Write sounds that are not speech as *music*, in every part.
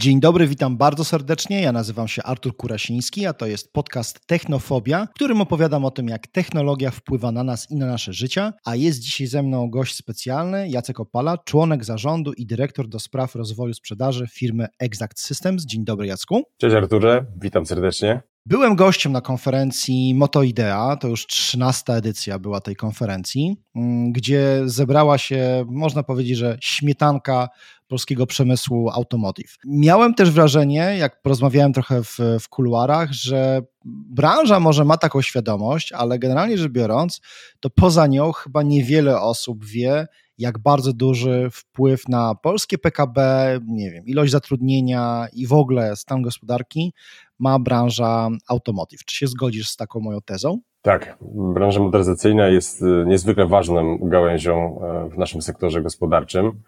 Dzień dobry, witam bardzo serdecznie. Ja nazywam się Artur Kurasiński, a to jest podcast Technofobia, w którym opowiadam o tym, jak technologia wpływa na nas i na nasze życia. A jest dzisiaj ze mną gość specjalny, Jacek Opala, członek zarządu i dyrektor do spraw rozwoju sprzedaży firmy Exact Systems. Dzień dobry, Jacku. Cześć Arturze, witam serdecznie. Byłem gościem na konferencji MotoIdea, to już 13 edycja była tej konferencji, mm, gdzie zebrała się, można powiedzieć, że śmietanka polskiego przemysłu automotive. Miałem też wrażenie, jak porozmawiałem trochę w, w kuluarach, że branża może ma taką świadomość, ale generalnie rzecz biorąc, to poza nią chyba niewiele osób wie, jak bardzo duży wpływ na polskie PKB, nie wiem, ilość zatrudnienia i w ogóle stan gospodarki ma branża automotive. Czy się zgodzisz z taką moją tezą? Tak, branża motoryzacyjna jest y, niezwykle ważną gałęzią e, w naszym sektorze gospodarczym.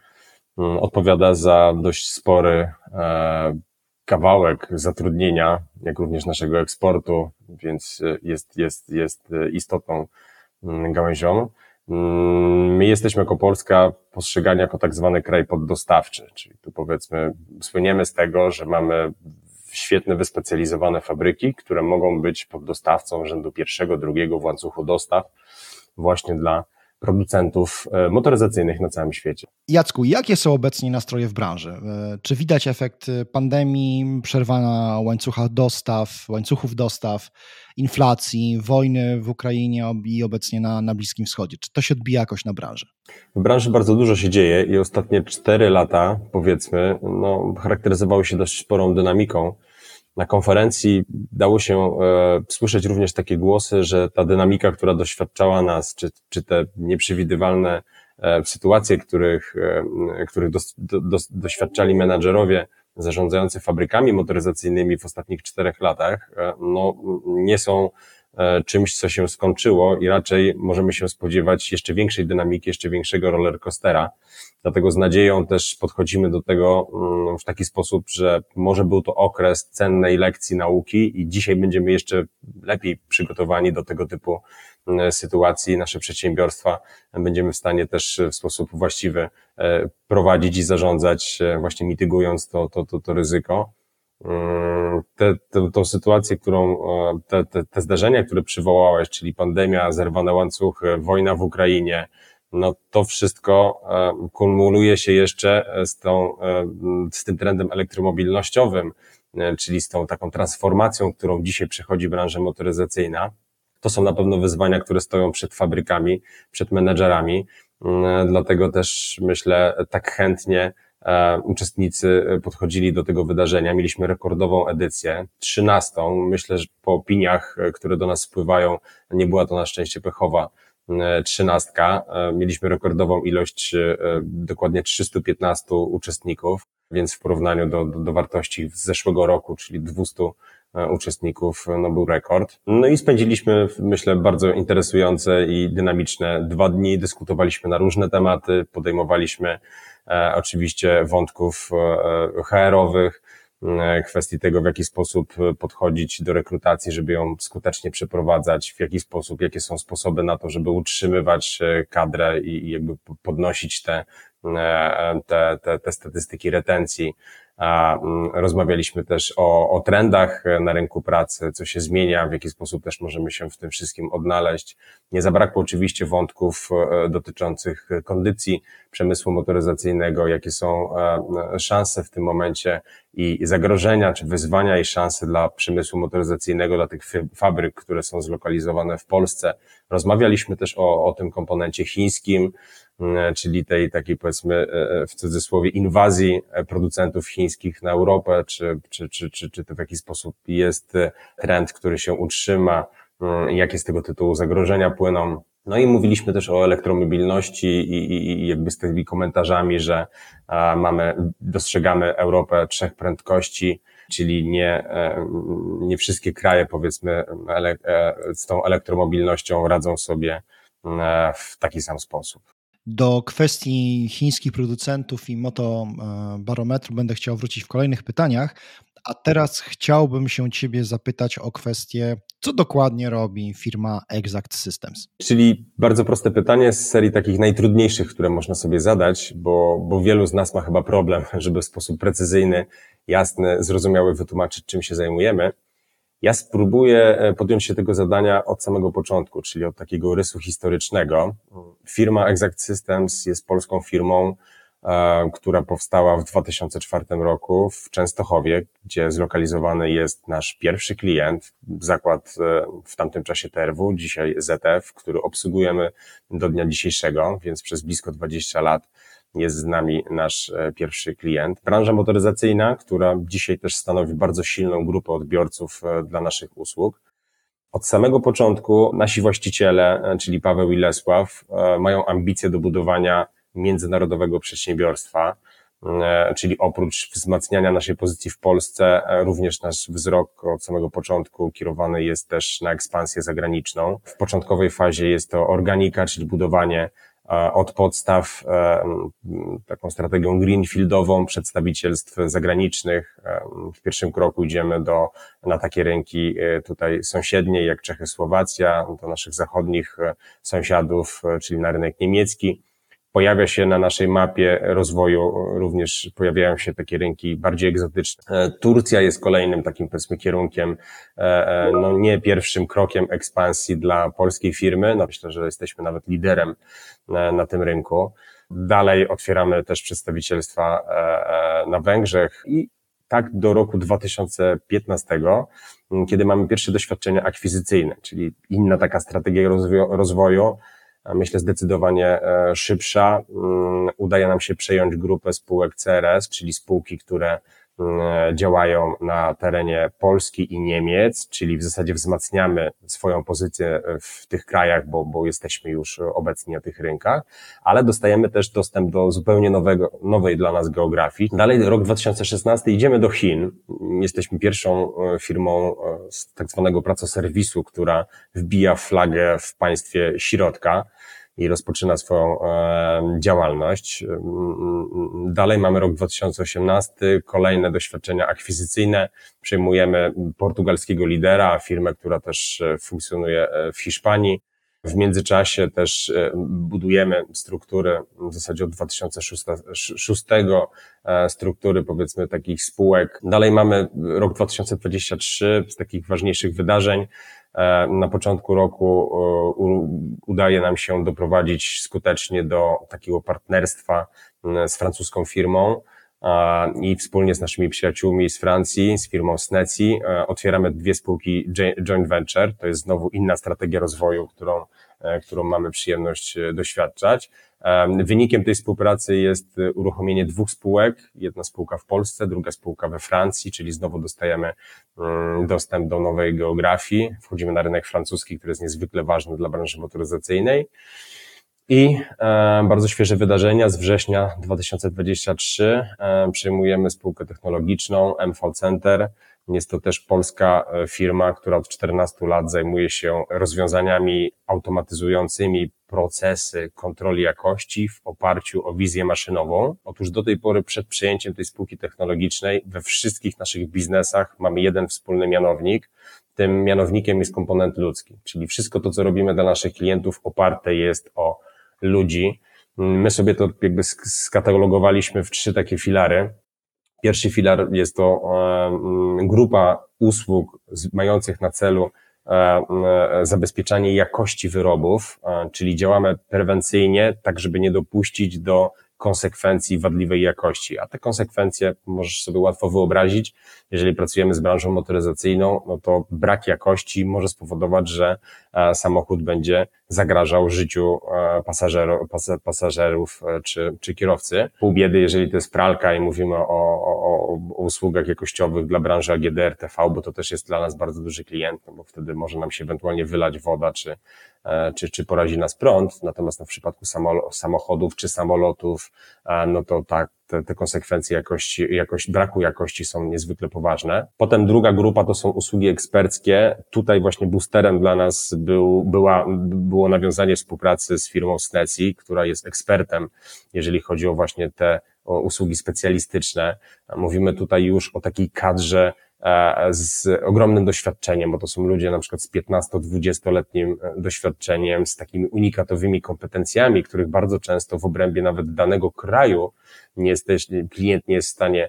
Mm, odpowiada za dość spory e, kawałek zatrudnienia, jak również naszego eksportu, więc y, jest, jest, jest y, istotną mm, gałęzią. Mm, my jesteśmy jako Polska postrzegani jako tak zwany kraj poddostawczy, czyli tu powiedzmy słyniemy z tego, że mamy świetne wyspecjalizowane fabryki, które mogą być poddostawcą rzędu pierwszego, drugiego w łańcuchu dostaw właśnie dla producentów e, motoryzacyjnych na całym świecie. Jacku, jakie są obecnie nastroje w branży? E, czy widać efekt pandemii, przerwa na łańcuchach dostaw, łańcuchów dostaw, inflacji, wojny w Ukrainie i obecnie na, na Bliskim Wschodzie? Czy to się odbija jakoś na branży? W branży bardzo dużo się dzieje i ostatnie cztery lata, powiedzmy, no, charakteryzowały się dość sporą dynamiką na konferencji dało się e, słyszeć również takie głosy, że ta dynamika, która doświadczała nas, czy, czy te nieprzewidywalne e, sytuacje, których, e, których dos, dos, doświadczali menadżerowie zarządzający fabrykami motoryzacyjnymi w ostatnich czterech latach, e, no, nie są czymś, co się skończyło i raczej możemy się spodziewać jeszcze większej dynamiki, jeszcze większego rollercoastera. Dlatego z nadzieją też podchodzimy do tego mm, w taki sposób, że może był to okres cennej lekcji nauki i dzisiaj będziemy jeszcze lepiej przygotowani do tego typu mm, sytuacji. Nasze przedsiębiorstwa będziemy w stanie też w sposób właściwy e, prowadzić i zarządzać, e, właśnie mitygując to, to, to, to ryzyko. Te, te, tą sytuację, którą, e, te, te, te zdarzenia, które przywołałeś, czyli pandemia, zerwane łańcuchy, wojna w Ukrainie, no to wszystko e, kumuluje się jeszcze z, tą, e, z tym trendem elektromobilnościowym, czyli z tą taką transformacją, którą dzisiaj przechodzi branża motoryzacyjna. To są na pewno wyzwania, które stoją przed fabrykami, przed menedżerami, dlatego też myślę tak chętnie uczestnicy e, podchodzili do tego wydarzenia. Mieliśmy rekordową edycję, trzynastą. Myślę, że po opiniach, e, które do nas spływają, nie była to na szczęście pechowa trzynastka. Mieliśmy rekordową ilość, dokładnie 315 uczestników, więc w porównaniu do, do, do wartości z zeszłego roku, czyli 200 uczestników, no był rekord. No i spędziliśmy, myślę, bardzo interesujące i dynamiczne dwa dni. Dyskutowaliśmy na różne tematy, podejmowaliśmy E, oczywiście wątków e, HR-owych, e, kwestii tego, w jaki sposób podchodzić do rekrutacji, żeby ją skutecznie przeprowadzać, w jaki sposób, jakie są sposoby na to, żeby utrzymywać kadrę i jakby podnosić te, te, te, te statystyki retencji. Mm, rozmawialiśmy też o, o trendach na rynku pracy, co się zmienia, w jaki sposób też możemy się w tym wszystkim odnaleźć. Nie zabrakło oczywiście wątków e, dotyczących kondycji przemysłu motoryzacyjnego, jakie są e, szanse w tym momencie i zagrożenia, czy wyzwania i szanse dla przemysłu motoryzacyjnego, dla tych fabryk, które są zlokalizowane w Polsce. Rozmawialiśmy też o, o tym komponencie chińskim, E, czyli tej takiej powiedzmy e, e, w cudzysłowie inwazji producentów chińskich na Europę, czy, czy, czy, czy, czy to w jaki sposób jest trend, który się utrzyma, jakie z tego tytułu zagrożenia płyną. No i mówiliśmy też o elektromobilności i, i, i jakby z tymi komentarzami, że mamy, dostrzegamy Europę trzech prędkości, czyli nie, nie wszystkie kraje powiedzmy z tą elektromobilnością radzą sobie w taki sam sposób. Do kwestii chińskich producentów i motobarometru będę chciał wrócić w kolejnych pytaniach, a teraz chciałbym się Ciebie zapytać o kwestię, co dokładnie robi firma Exact Systems? Czyli bardzo proste pytanie z serii takich najtrudniejszych, które można sobie zadać, bo, bo wielu z nas ma chyba problem, żeby w sposób precyzyjny jasny, zrozumiały wytłumaczyć, czym się zajmujemy. Ja spróbuję e, podjąć się tego zadania od samego początku, czyli od takiego rysu historycznego. Firma Exact Systems jest polską firmą, e, która powstała w 2004 roku w Częstochowie, gdzie zlokalizowany jest nasz pierwszy klient, zakład e, w tamtym czasie TRW, dzisiaj ZF, który obsługujemy do dnia dzisiejszego, więc przez blisko 20 lat jest z nami nasz e, pierwszy klient. Branża motoryzacyjna, która dzisiaj też stanowi bardzo silną grupę odbiorców e, dla naszych usług. Od samego początku nasi właściciele, e, czyli Paweł i Lesław, mają ambicje do budowania międzynarodowego przedsiębiorstwa, czyli oprócz wzmacniania naszej pozycji w Polsce, również nasz wzrok od samego początku kierowany jest też na ekspansję zagraniczną. W początkowej fazie jest to organika, czyli budowanie od podstaw e, taką strategią greenfieldową przedstawicielstw zagranicznych. E, w pierwszym kroku idziemy do, na takie rynki e, tutaj sąsiednie, jak Czechy, Słowacja, do naszych zachodnich sąsiadów, czyli na rynek niemiecki. Pojawia się na naszej mapie rozwoju, również pojawiają się takie rynki bardziej egzotyczne. E, Turcja jest kolejnym takim powiedzmy kierunkiem, e, e, no nie pierwszym krokiem ekspansji dla polskiej firmy. No myślę, że jesteśmy nawet liderem na, na tym rynku. Dalej otwieramy też przedstawicielstwa na Węgrzech i tak do roku 2015, kiedy mamy pierwsze doświadczenia akwizycyjne, czyli inna taka strategia rozwoju, myślę zdecydowanie e, szybsza. Mm, udaje nam się przejąć grupę spółek CRS, czyli spółki, które działają na terenie Polski i Niemiec, czyli w zasadzie wzmacniamy swoją pozycję w tych krajach, bo, bo jesteśmy już obecni na tych rynkach, ale dostajemy też dostęp do zupełnie nowego, nowej dla nas geografii. Dalej rok 2016 idziemy do Chin. Jesteśmy pierwszą e, firmą e, z tak zwanego pracoserwisu, która wbija flagę w państwie środka i rozpoczyna swoją e, działalność. Dalej mamy rok 2018, kolejne doświadczenia akwizycyjne. Przejmujemy portugalskiego lidera, firmę, która też e, funkcjonuje e, w Hiszpanii. W międzyczasie też budujemy struktury, w zasadzie od 2006 struktury powiedzmy takich spółek. Dalej mamy rok 2023 z takich ważniejszych wydarzeń. E, na początku roku e, udaje nam się doprowadzić skutecznie do takiego partnerstwa z francuską firmą i wspólnie z naszymi przyjaciółmi z Francji, z firmą Sneci, e, otwieramy dwie spółki joint venture. To jest znowu inna strategia rozwoju, którą którą mamy przyjemność doświadczać. Wynikiem tej współpracy jest e, uruchomienie dwóch spółek. Jedna spółka w Polsce, druga spółka we Francji, czyli znowu dostajemy mm, dostęp do nowej geografii. Wchodzimy na rynek francuski, który jest niezwykle ważny dla branży motoryzacyjnej. I bardzo świeże wydarzenia z września 2023 przejmujemy spółkę technologiczną MV Center, jest to też polska e, firma, która od 14 lat zajmuje się rozwiązaniami automatyzującymi procesy kontroli jakości w oparciu o wizję maszynową. Otóż do tej pory przed przejęciem tej spółki technologicznej we wszystkich naszych biznesach mamy jeden wspólny mianownik. Tym mianownikiem jest komponent ludzki, czyli wszystko to, co robimy dla naszych klientów oparte jest o ludzi. My sobie to jakby skatalogowaliśmy w trzy takie filary. Pierwszy filar jest to e, grupa usług mających na celu e, e, zabezpieczanie jakości wyrobów, czyli działamy prewencyjnie, tak żeby nie dopuścić do konsekwencji wadliwej jakości. A te konsekwencje możesz sobie łatwo wyobrazić. Jeżeli pracujemy z branżą motoryzacyjną, no to brak jakości może spowodować, że samochód będzie zagrażał życiu pasażerów, pasażerów czy, czy kierowcy. Pół biedy, jeżeli to jest pralka i mówimy o, o, o usługach jakościowych dla branży AGD, RTV, bo to też jest dla nas bardzo duży klient, no bo wtedy może nam się ewentualnie wylać woda, czy, e, czy, czy porazi nas prąd. Natomiast no w przypadku samochodów czy samolotów, no to tak, te, te konsekwencje jakości, jakości, braku jakości są niezwykle poważne. Potem druga grupa to są usługi eksperckie. Tutaj właśnie boosterem dla nas był, była, było nawiązanie współpracy z firmą Sneci, która jest ekspertem, jeżeli chodzi o właśnie te o usługi specjalistyczne. Mówimy tutaj już o takiej kadrze z ogromnym doświadczeniem, bo to są ludzie na przykład z 15-20-letnim e, doświadczeniem, z takimi unikatowymi kompetencjami, których bardzo często w obrębie nawet danego kraju nie jesteś, klient nie jest w stanie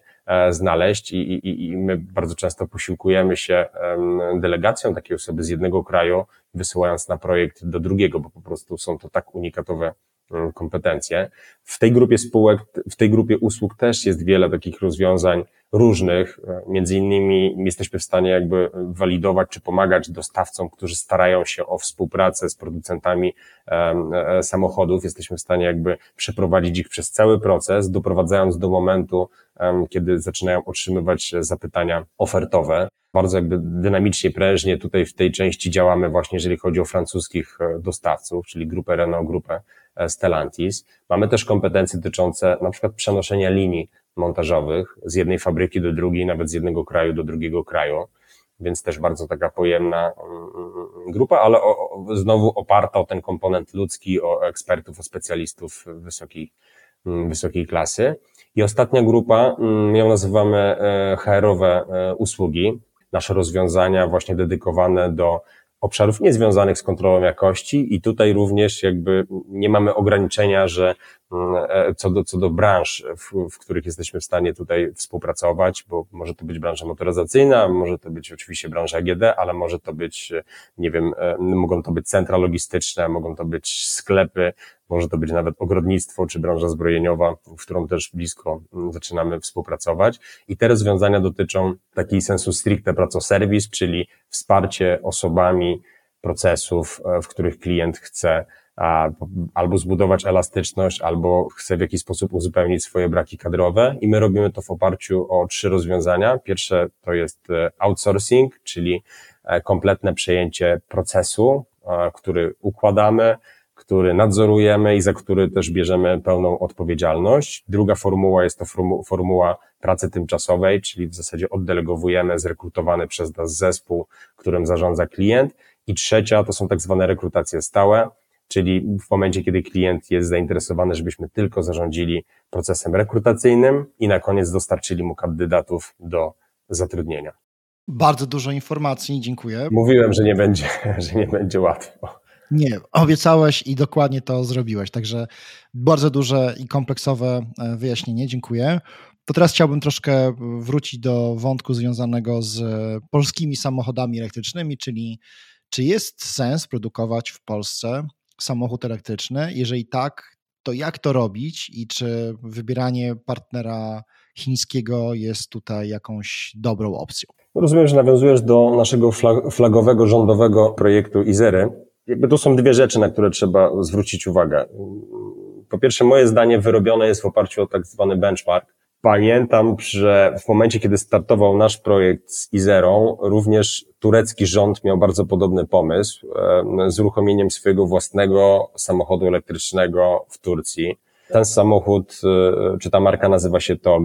znaleźć i, i, i my bardzo często posiłkujemy się delegacją takiej osoby z jednego kraju, wysyłając na projekt do drugiego, bo po prostu są to tak unikatowe kompetencje. W tej grupie spółek, w tej grupie usług też jest wiele takich rozwiązań różnych. Między innymi jesteśmy w stanie jakby walidować czy pomagać dostawcom, którzy starają się o współpracę z producentami e, samochodów. Jesteśmy w stanie jakby przeprowadzić ich przez cały proces, doprowadzając do momentu, kiedy zaczynają otrzymywać zapytania ofertowe. Bardzo jakby dynamicznie, prężnie tutaj w tej części działamy właśnie, jeżeli chodzi o francuskich e, dostawców, czyli grupę Renault, grupę Stellantis. Mamy też kompetencje dotyczące na przykład przenoszenia linii montażowych z jednej fabryki do drugiej, nawet z jednego kraju do drugiego kraju, więc też bardzo taka pojemna mm, grupa, ale o, znowu oparta o ten komponent ludzki, o ekspertów, o specjalistów wysokiej, mm, wysokiej klasy. I ostatnia grupa, mm, ją nazywamy e, HR-owe e, usługi, nasze rozwiązania właśnie dedykowane do obszarów niezwiązanych z kontrolą jakości i tutaj również jakby nie mamy ograniczenia, że co do, co do branż, w, w, których jesteśmy w stanie tutaj współpracować, bo może to być branża motoryzacyjna, może to być oczywiście branża AGD, ale może to być, nie wiem, e, mogą to być centra logistyczne, mogą to być sklepy, może to być nawet ogrodnictwo czy branża zbrojeniowa, w którą też blisko mm, zaczynamy współpracować. I te rozwiązania dotyczą takiej sensu stricte pracoserwis, czyli wsparcie osobami procesów, e, w których klient chce albo zbudować elastyczność, albo chce w jakiś sposób uzupełnić swoje braki kadrowe i my robimy to w oparciu o trzy rozwiązania. Pierwsze to jest e, outsourcing, czyli e, kompletne przejęcie procesu, który układamy, który nadzorujemy i za który też bierzemy pełną odpowiedzialność. Druga formuła jest to formuła pracy tymczasowej, czyli w zasadzie oddelegowujemy zrekrutowany przez nas zespół, którym zarządza klient. I trzecia to są tak zwane rekrutacje stałe, czyli w momencie, kiedy klient jest zainteresowany, żebyśmy tylko zarządzili procesem rekrutacyjnym i na koniec dostarczyli mu kandydatów do zatrudnienia. Bardzo dużo informacji, dziękuję. Mówiłem, że nie będzie, *laughs* że nie będzie łatwo. Nie, obiecałeś i dokładnie to zrobiłeś. Także bardzo duże i kompleksowe e, wyjaśnienie. Dziękuję. To teraz chciałbym troszkę wrócić do wątku związanego z polskimi samochodami elektrycznymi, czyli czy jest sens produkować w Polsce samochód elektryczny? Jeżeli tak, to jak to robić i czy wybieranie partnera chińskiego jest tutaj jakąś dobrą opcją? Rozumiem, że nawiązujesz do naszego flagowego rządowego projektu Izery, jakby to są dwie rzeczy, na które trzeba zwrócić uwagę. Po pierwsze, moje zdanie wyrobione jest w oparciu o tak zwany benchmark. Pamiętam, że w momencie, kiedy startował nasz projekt z Izerą, również turecki rząd miał bardzo podobny pomysł z uruchomieniem swojego własnego samochodu elektrycznego w Turcji. Ten samochód, e, czy ta marka nazywa się TOG,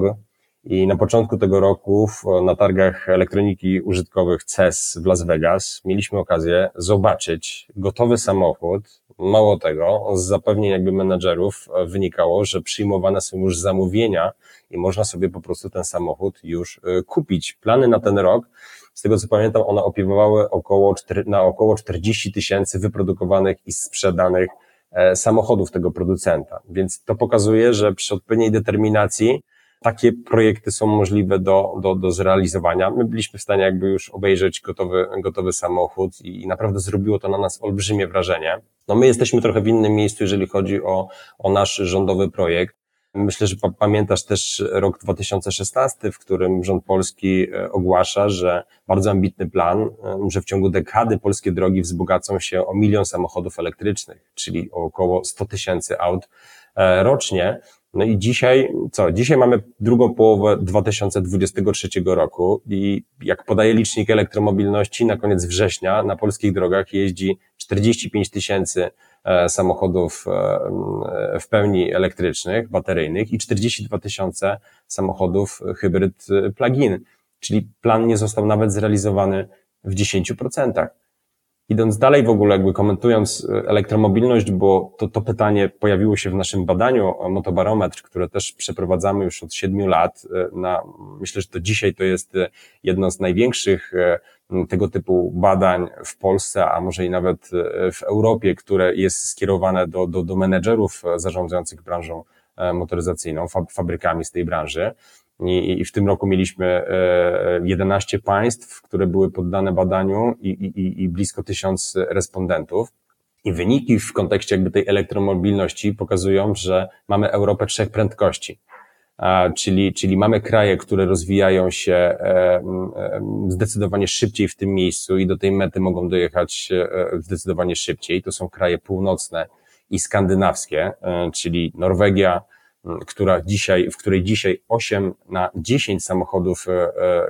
i na początku tego roku na targach elektroniki użytkowych CES w Las Vegas mieliśmy okazję zobaczyć gotowy samochód. Mało tego, z zapewnień jakby menedżerów e, wynikało, że przyjmowane są już zamówienia i można sobie po prostu ten samochód już e, kupić. Plany na ten rok, z tego co pamiętam, one opiewały około, na około 40 tysięcy wyprodukowanych i sprzedanych e, samochodów tego producenta. Więc to pokazuje, że przy odpowiedniej determinacji takie projekty są możliwe do, do, do zrealizowania. My byliśmy w stanie jakby już obejrzeć gotowy, gotowy samochód i naprawdę zrobiło to na nas olbrzymie wrażenie. No my jesteśmy trochę w innym miejscu, jeżeli chodzi o, o nasz rządowy projekt. Myślę, że pamiętasz też rok 2016, w którym rząd polski e, ogłasza, że bardzo ambitny plan, e, że w ciągu dekady polskie drogi wzbogacą się o milion samochodów elektrycznych, czyli około 100 tysięcy aut e, rocznie. No i dzisiaj, co? Dzisiaj mamy drugą połowę 2023 roku i jak podaje licznik elektromobilności, na koniec września na polskich drogach jeździ 45 tysięcy e, samochodów e, w pełni elektrycznych, bateryjnych i 42 tysiące samochodów hybryd e, plug-in. Czyli plan nie został nawet zrealizowany w 10%. Idąc dalej w ogóle, jakby komentując e, elektromobilność, bo to, to pytanie pojawiło się w naszym badaniu Motobarometr, które też przeprowadzamy już od siedmiu lat. E, na, myślę, że to dzisiaj to jest e, jedno z największych tego typu badań w Polsce, a może i nawet w Europie, które jest skierowane do, do, do menedżerów zarządzających branżą motoryzacyjną, fabrykami z tej branży. I, I, w tym roku mieliśmy 11 państw, które były poddane badaniu i, i, i blisko tysiąc respondentów. I wyniki w kontekście jakby tej elektromobilności pokazują, że mamy Europę trzech prędkości. Czyli, czyli mamy kraje, które rozwijają się e, e, zdecydowanie szybciej w tym miejscu i do tej mety mogą dojechać e, zdecydowanie szybciej. To są kraje północne i skandynawskie, czyli Norwegia, która dzisiaj, w której dzisiaj 8 na 10 samochodów,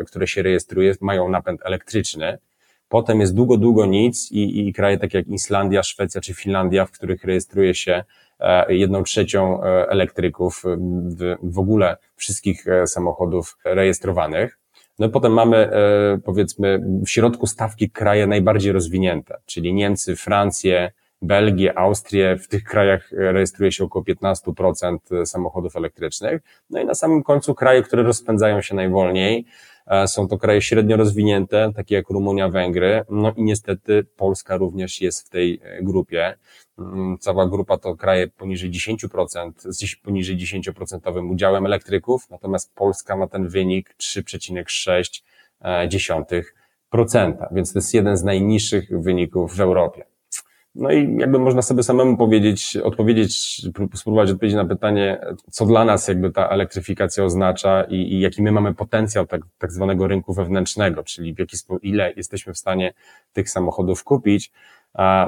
które się rejestruje, mają napęd elektryczny. Potem jest długo, długo nic i, i kraje takie jak Islandia, Szwecja czy Finlandia, w których rejestruje się e, jedną trzecią e, elektryków w, w ogóle wszystkich e, samochodów rejestrowanych. No i potem mamy, powiedzmy, w środku stawki kraje najbardziej rozwinięte, czyli Niemcy, Francję, Belgię, Austrię. W tych krajach rejestruje się około 15% samochodów elektrycznych. No i na samym końcu kraje, które rozpędzają się najwolniej, E, są to kraje średnio rozwinięte, takie jak Rumunia, Węgry, no i niestety Polska również jest w tej e, grupie. Mm, cała grupa to kraje poniżej 10%, z poniżej 10% udziałem elektryków, natomiast Polska ma ten wynik 3,6%, więc to jest jeden z najniższych wyników w Europie. No i jakby można sobie samemu powiedzieć, odpowiedzieć, spróbować odpowiedzieć na pytanie, co dla nas jakby ta elektryfikacja oznacza i, i jaki my mamy potencjał tak, tak zwanego rynku wewnętrznego, czyli w jaki sposób, ile jesteśmy w stanie tych samochodów kupić,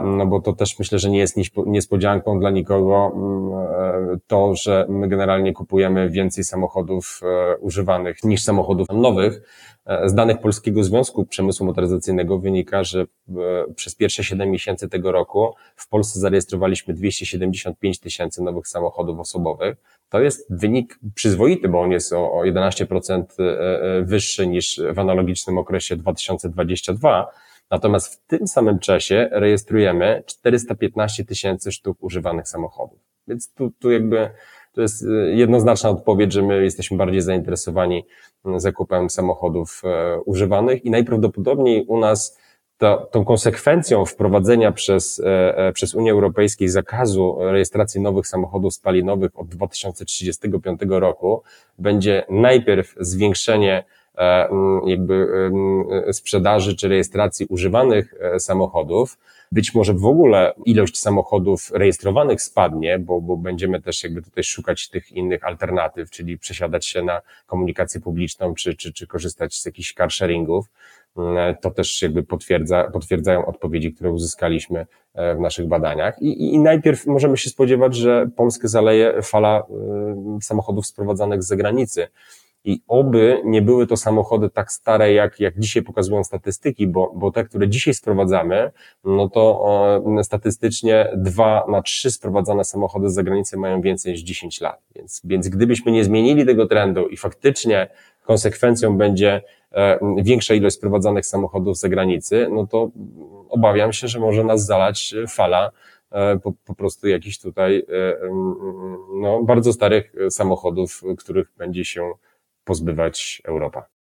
no bo to też myślę, że nie jest niespodzianką dla nikogo mm, e, to, że my generalnie kupujemy więcej samochodów e, używanych niż samochodów nowych. E, z danych Polskiego Związku Przemysłu Motoryzacyjnego wynika, że przez pierwsze 7 miesięcy tego roku w Polsce zarejestrowaliśmy 275 tysięcy nowych samochodów osobowych. To jest wynik przyzwoity, bo on jest o 11% wyższy niż w analogicznym okresie 2022 Natomiast w tym samym czasie rejestrujemy 415 tysięcy sztuk używanych samochodów. Więc tu, tu jakby to jest y, jednoznaczna odpowiedź, że my jesteśmy bardziej zainteresowani y, zakupem samochodów e, używanych i najprawdopodobniej u nas to, tą konsekwencją wprowadzenia przez, przez Unię Europejską zakazu rejestracji nowych samochodów spalinowych od 2035 roku będzie najpierw zwiększenie jakby sprzedaży czy rejestracji używanych e, samochodów. Być może w ogóle ilość samochodów rejestrowanych spadnie, bo, bo będziemy też jakby tutaj szukać tych innych alternatyw, czyli przesiadać się na komunikację publiczną, czy, czy, czy korzystać z jakichś car sharingów. E, to też jakby potwierdza, potwierdzają odpowiedzi, które uzyskaliśmy w naszych badaniach. I, I najpierw możemy się spodziewać, że Polskę zaleje fala samochodów sprowadzanych z zagranicy i oby nie były to samochody tak stare, jak, jak dzisiaj pokazują statystyki, bo, bo te, które dzisiaj sprowadzamy, no to e, statystycznie dwa na trzy sprowadzane samochody z zagranicy mają więcej niż 10 lat. Więc, więc gdybyśmy nie zmienili tego trendu i faktycznie konsekwencją będzie e, większa ilość sprowadzanych samochodów z zagranicy, no to obawiam się, że może nas zalać fala e, po, po prostu jakichś tutaj no, bardzo starych samochodów, których będzie się pozbywać Europa.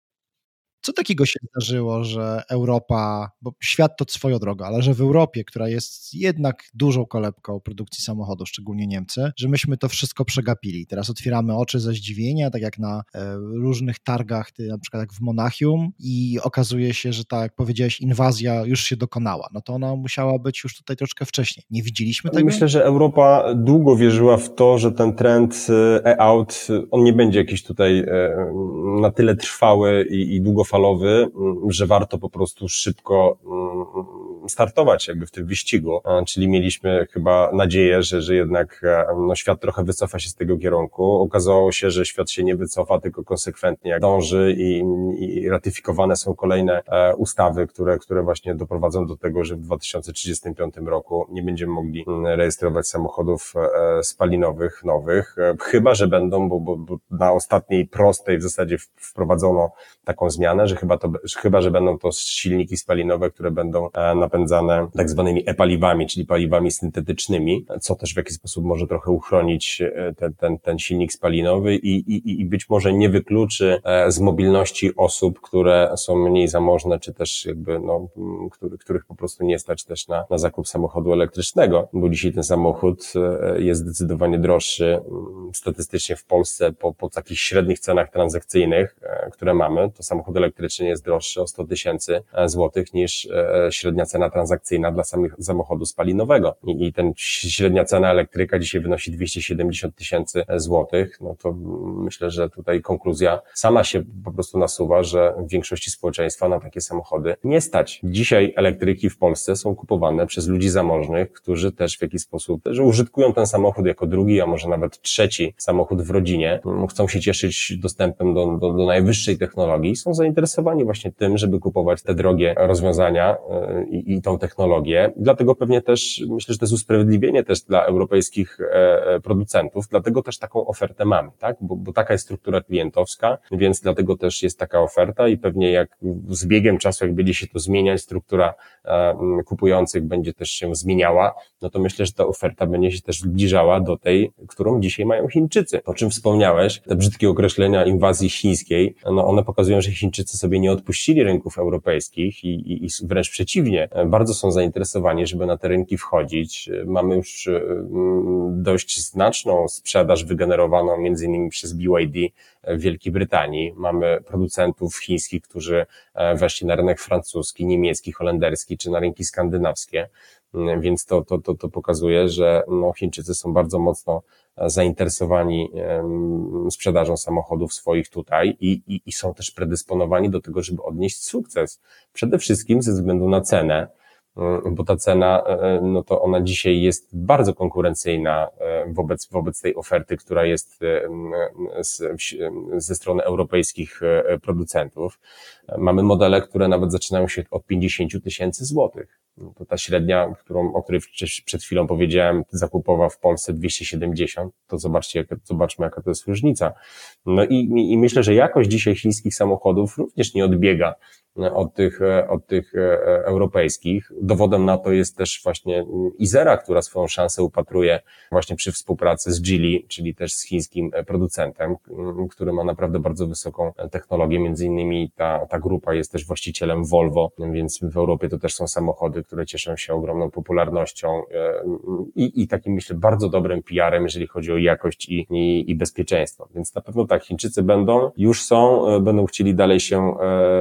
Co takiego się zdarzyło, że Europa, bo świat to swoją drogą, ale że w Europie, która jest jednak dużą kolebką produkcji samochodów, szczególnie Niemcy, że myśmy to wszystko przegapili. Teraz otwieramy oczy ze zdziwienia, tak jak na e, różnych targach, na przykład jak w Monachium i okazuje się, że tak jak powiedziałeś, inwazja już się dokonała. No to ona musiała być już tutaj troszkę wcześniej. Nie widzieliśmy tego? Myślę, że Europa długo wierzyła w to, że ten trend e-out, on nie będzie jakiś tutaj e, na tyle trwały i, i długofalowy, długofalowy, mm, że warto po prostu szybko mm, startować jakby w tym wyścigu, czyli mieliśmy chyba nadzieję, że, że jednak e, no, świat trochę wycofa się z tego kierunku. Okazało się, że świat się nie wycofa, tylko konsekwentnie dąży i, i ratyfikowane są kolejne e, ustawy, które, które właśnie doprowadzą do tego, że w 2035 roku nie będziemy mogli mm, rejestrować samochodów e, spalinowych nowych, chyba, że będą, bo, bo, bo na ostatniej prostej w zasadzie wprowadzono taką zmianę, że chyba, to, że chyba, że będą to silniki spalinowe, które będą napędzane napędzane tak zwanymi e-paliwami, czyli paliwami syntetycznymi, co też w jakiś sposób może trochę uchronić e, ten, ten, ten silnik spalinowy i, i, i być może nie wykluczy e, z mobilności osób, które są mniej zamożne, czy też jakby, no, który, których po prostu nie stać też na, na zakup samochodu elektrycznego, bo dzisiaj ten samochód e, jest zdecydowanie droższy statystycznie w Polsce po, po takich średnich cenach transakcyjnych, które mamy, to samochód elektryczny jest droższy o 100 tysięcy złotych niż średnia cena transakcyjna dla samych samochodu spalinowego. I, i ten średnia cena elektryka dzisiaj wynosi 270 tysięcy złotych, no to myślę, że tutaj konkluzja sama się po prostu nasuwa, że w większości społeczeństwa na takie samochody nie stać. Dzisiaj elektryki w Polsce są kupowane przez ludzi zamożnych, którzy też w jakiś sposób, że użytkują ten samochód jako drugi, a może nawet trzeci samochód w rodzinie, chcą się cieszyć dostępem do, do, do najwyższej technologii, są zainteresowani właśnie tym, żeby kupować te drogie rozwiązania e, i tą technologię. Dlatego pewnie też myślę, że to jest usprawiedliwienie też dla europejskich e, e, producentów, dlatego też taką ofertę mamy, tak? Bo, bo taka jest struktura klientowska, więc dlatego też jest taka oferta i pewnie jak z biegiem czasu, jak będzie się to zmieniać, struktura kupujących będzie też się zmieniała, no to myślę, że ta oferta będzie się też zbliżała do tej, którą dzisiaj mają Chińczycy. O czym wspomniałeś, te brzydkie określenia inwazji chińskiej, no one pokazują, że Chińczycy sobie nie odpuścili rynków europejskich i, i, i wręcz przeciwnie, bardzo są zainteresowani, żeby na te rynki wchodzić. Mamy już mm, dość znaczną sprzedaż wygenerowaną między innymi przez BYD w Wielkiej Brytanii. Mamy producentów chińskich, którzy e, weszli na rynek francuski, niemiecki, holenderski czy na rynki skandynawskie. Mm, więc to, to, to, to pokazuje, że no, Chińczycy są bardzo mocno e, zainteresowani sprzedażą samochodów swoich tutaj i, i, i są też predysponowani do tego, żeby odnieść sukces. Przede wszystkim ze względu na cenę, bo ta cena, e, no to ona dzisiaj jest bardzo konkurencyjna e, wobec, wobec tej oferty, która jest e, z, ze strony europejskich producentów. Mamy modele, które nawet zaczynają się od 50 tysięcy złotych. No to ta średnia, którą, o której przed chwilą powiedziałem, zakupowa w Polsce 270, to zobaczcie, zobaczmy jaka to jest różnica. No i, i myślę, że jakość dzisiaj chińskich samochodów również nie odbiega od tych, od tych e, europejskich. Dowodem na to jest też właśnie Izera, która swoją szansę upatruje właśnie przy współpracy z Geely, czyli też z chińskim producentem, który ma naprawdę bardzo wysoką technologię. Między innymi ta, ta grupa jest też właścicielem Volvo, więc w Europie to też są samochody, które cieszą się ogromną popularnością e, i, i takim, myślę, bardzo dobrym PR-em, jeżeli chodzi o jakość i, i, i bezpieczeństwo. Więc na pewno tak, Chińczycy będą, już są, e, będą chcieli dalej się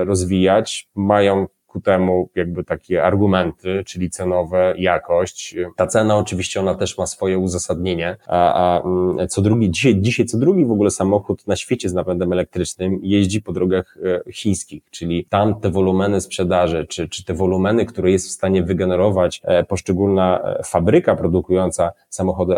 rozwijać, mają ku temu jakby takie argumenty, czyli cenowe, jakość. Ta cena oczywiście ona też ma swoje uzasadnienie, a, a mm, co drugi, dzisiaj, dzisiaj co drugi w ogóle samochód na świecie z napędem elektrycznym jeździ po drogach e, chińskich, czyli tam te wolumeny sprzedaży, czy, czy te wolumeny, które jest w stanie wygenerować e, poszczególna e, fabryka produkująca samochody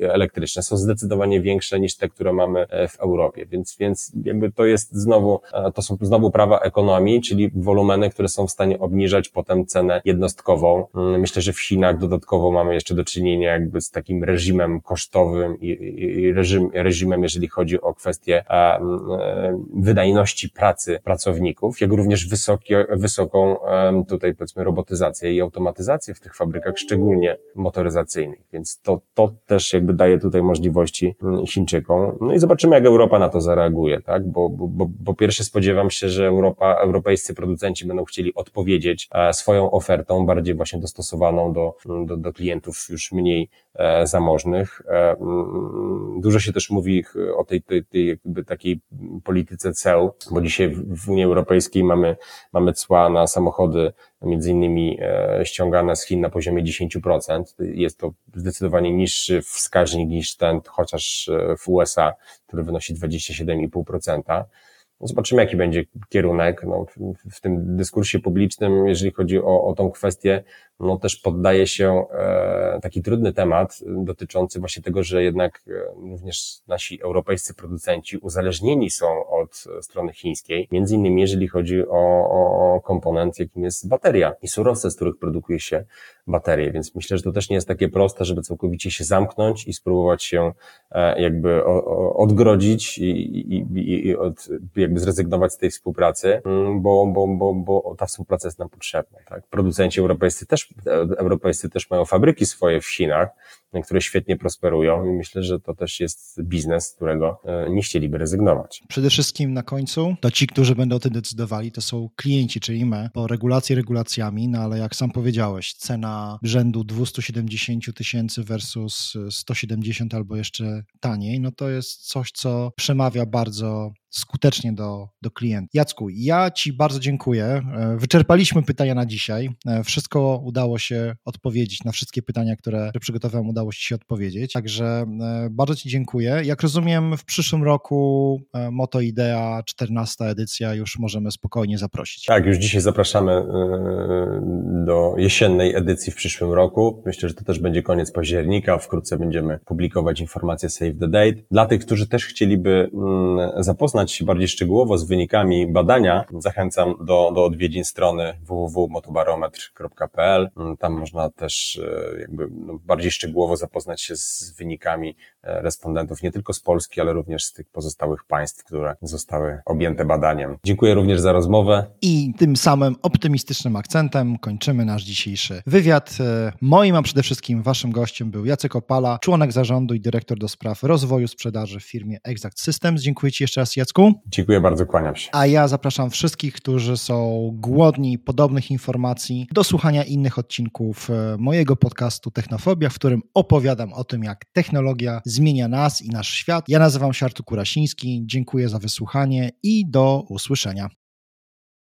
elektryczne są zdecydowanie większe niż te, które mamy w Europie, więc, więc jakby to jest znowu, to są znowu prawa ekonomii, czyli wolumeny, które są w stanie obniżać potem cenę jednostkową. Mm, myślę, że w Chinach dodatkowo mamy jeszcze do czynienia jakby z takim reżimem kosztowym i, reżim, reżimem, jeżeli chodzi o kwestię e, wydajności pracy pracowników, jak również wysokie, wysoką tutaj powiedzmy robotyzację i automatyzację w tych fabrykach, szczególnie motoryzacyjnych. Więc to, to też jakby daje tutaj możliwości mm, Chińczykom. No i zobaczymy, jak Europa na to zareaguje, tak? Bo, bo, bo pierwsze spodziewam się, że Europa, europejscy producenci będą chcieli odpowiedzieć e, swoją ofertą, bardziej właśnie dostosowaną do, do, do klientów już mniej e, zamożnych. E, mm, dużo się też mówi o tej, tej, tej jakby takiej polityce ceł, bo dzisiaj w Unii Europejskiej mamy, mamy cła na samochody między innymi ściągane z Chin na poziomie 10%. Jest to zdecydowanie niższy wskaźnik niż ten chociaż w USA, który wynosi 27,5%. No zobaczymy, jaki będzie kierunek no, w, w, tym dyskursie publicznym, jeżeli chodzi o, o tą kwestię. No też poddaje się e, taki trudny temat dotyczący właśnie tego, że jednak e, również nasi europejscy producenci uzależnieni są od strony chińskiej, między innymi jeżeli chodzi o, o komponent, jakim jest bateria i surowce, z których produkuje się baterie, więc myślę, że to też nie jest takie proste, żeby całkowicie się zamknąć i spróbować się e, jakby odgrodzić i, i, i od, jakby zrezygnować z tej współpracy, mm, bo, bo, bo, bo ta współpraca jest nam potrzebna. Tak? Producenci europejscy też, europejscy też mają fabryki swoje w Chinach, które świetnie prosperują i myślę, że to też jest biznes, z którego e, nie chcieliby rezygnować. Przede wszystkim na końcu to ci, którzy będą o tym decydowali, to są klienci, czyli my, bo regulacje regulacjami, no ale jak sam powiedziałeś, cena rzędu 270 tysięcy versus 170 albo jeszcze taniej, no to jest coś, co przemawia bardzo skutecznie do, do klienta. Jacku, ja Ci bardzo dziękuję. E, wyczerpaliśmy pytania na dzisiaj. E, wszystko udało się odpowiedzieć na wszystkie pytania, które przygotowałem, udało się odpowiedzieć. Także e, bardzo Ci dziękuję. Jak rozumiem, w przyszłym roku Moto Idea 14 edycja już możemy spokojnie zaprosić. Tak, już dzisiaj zapraszamy do jesiennej edycji w przyszłym roku. Myślę, że to też będzie koniec października. Wkrótce będziemy publikować informacje Save the Date. Dla tych, którzy też chcieliby mm, zapoznać się bardziej szczegółowo z wynikami badania, zachęcam do, do odwiedzin strony www.motobarometr.pl. Tam można też e, jakby no, bardziej szczegółowo zapoznać się z wynikami e, respondentów nie tylko z Polski, ale również z tych pozostałych państw, które zostały objęte badaniem. Dziękuję również za rozmowę. I tym samym optymistycznym akcentem kończymy nasz dzisiejszy wywiad. E, moim, a przede wszystkim waszym gościem był Jacek Opala, członek zarządu i dyrektor do spraw rozwoju sprzedaży w firmie Exact Systems. Dziękuję Ci jeszcze raz. Jacku. Dziękuję bardzo, kłaniam się. A ja zapraszam wszystkich, którzy są głodni podobnych informacji do słuchania innych odcinków e, mojego podcastu Technofobia, w którym opowiadam o tym, jak technologia zmienia nas i nasz świat. Ja nazywam się Artur Kurasiński, dziękuję za wysłuchanie i do usłyszenia.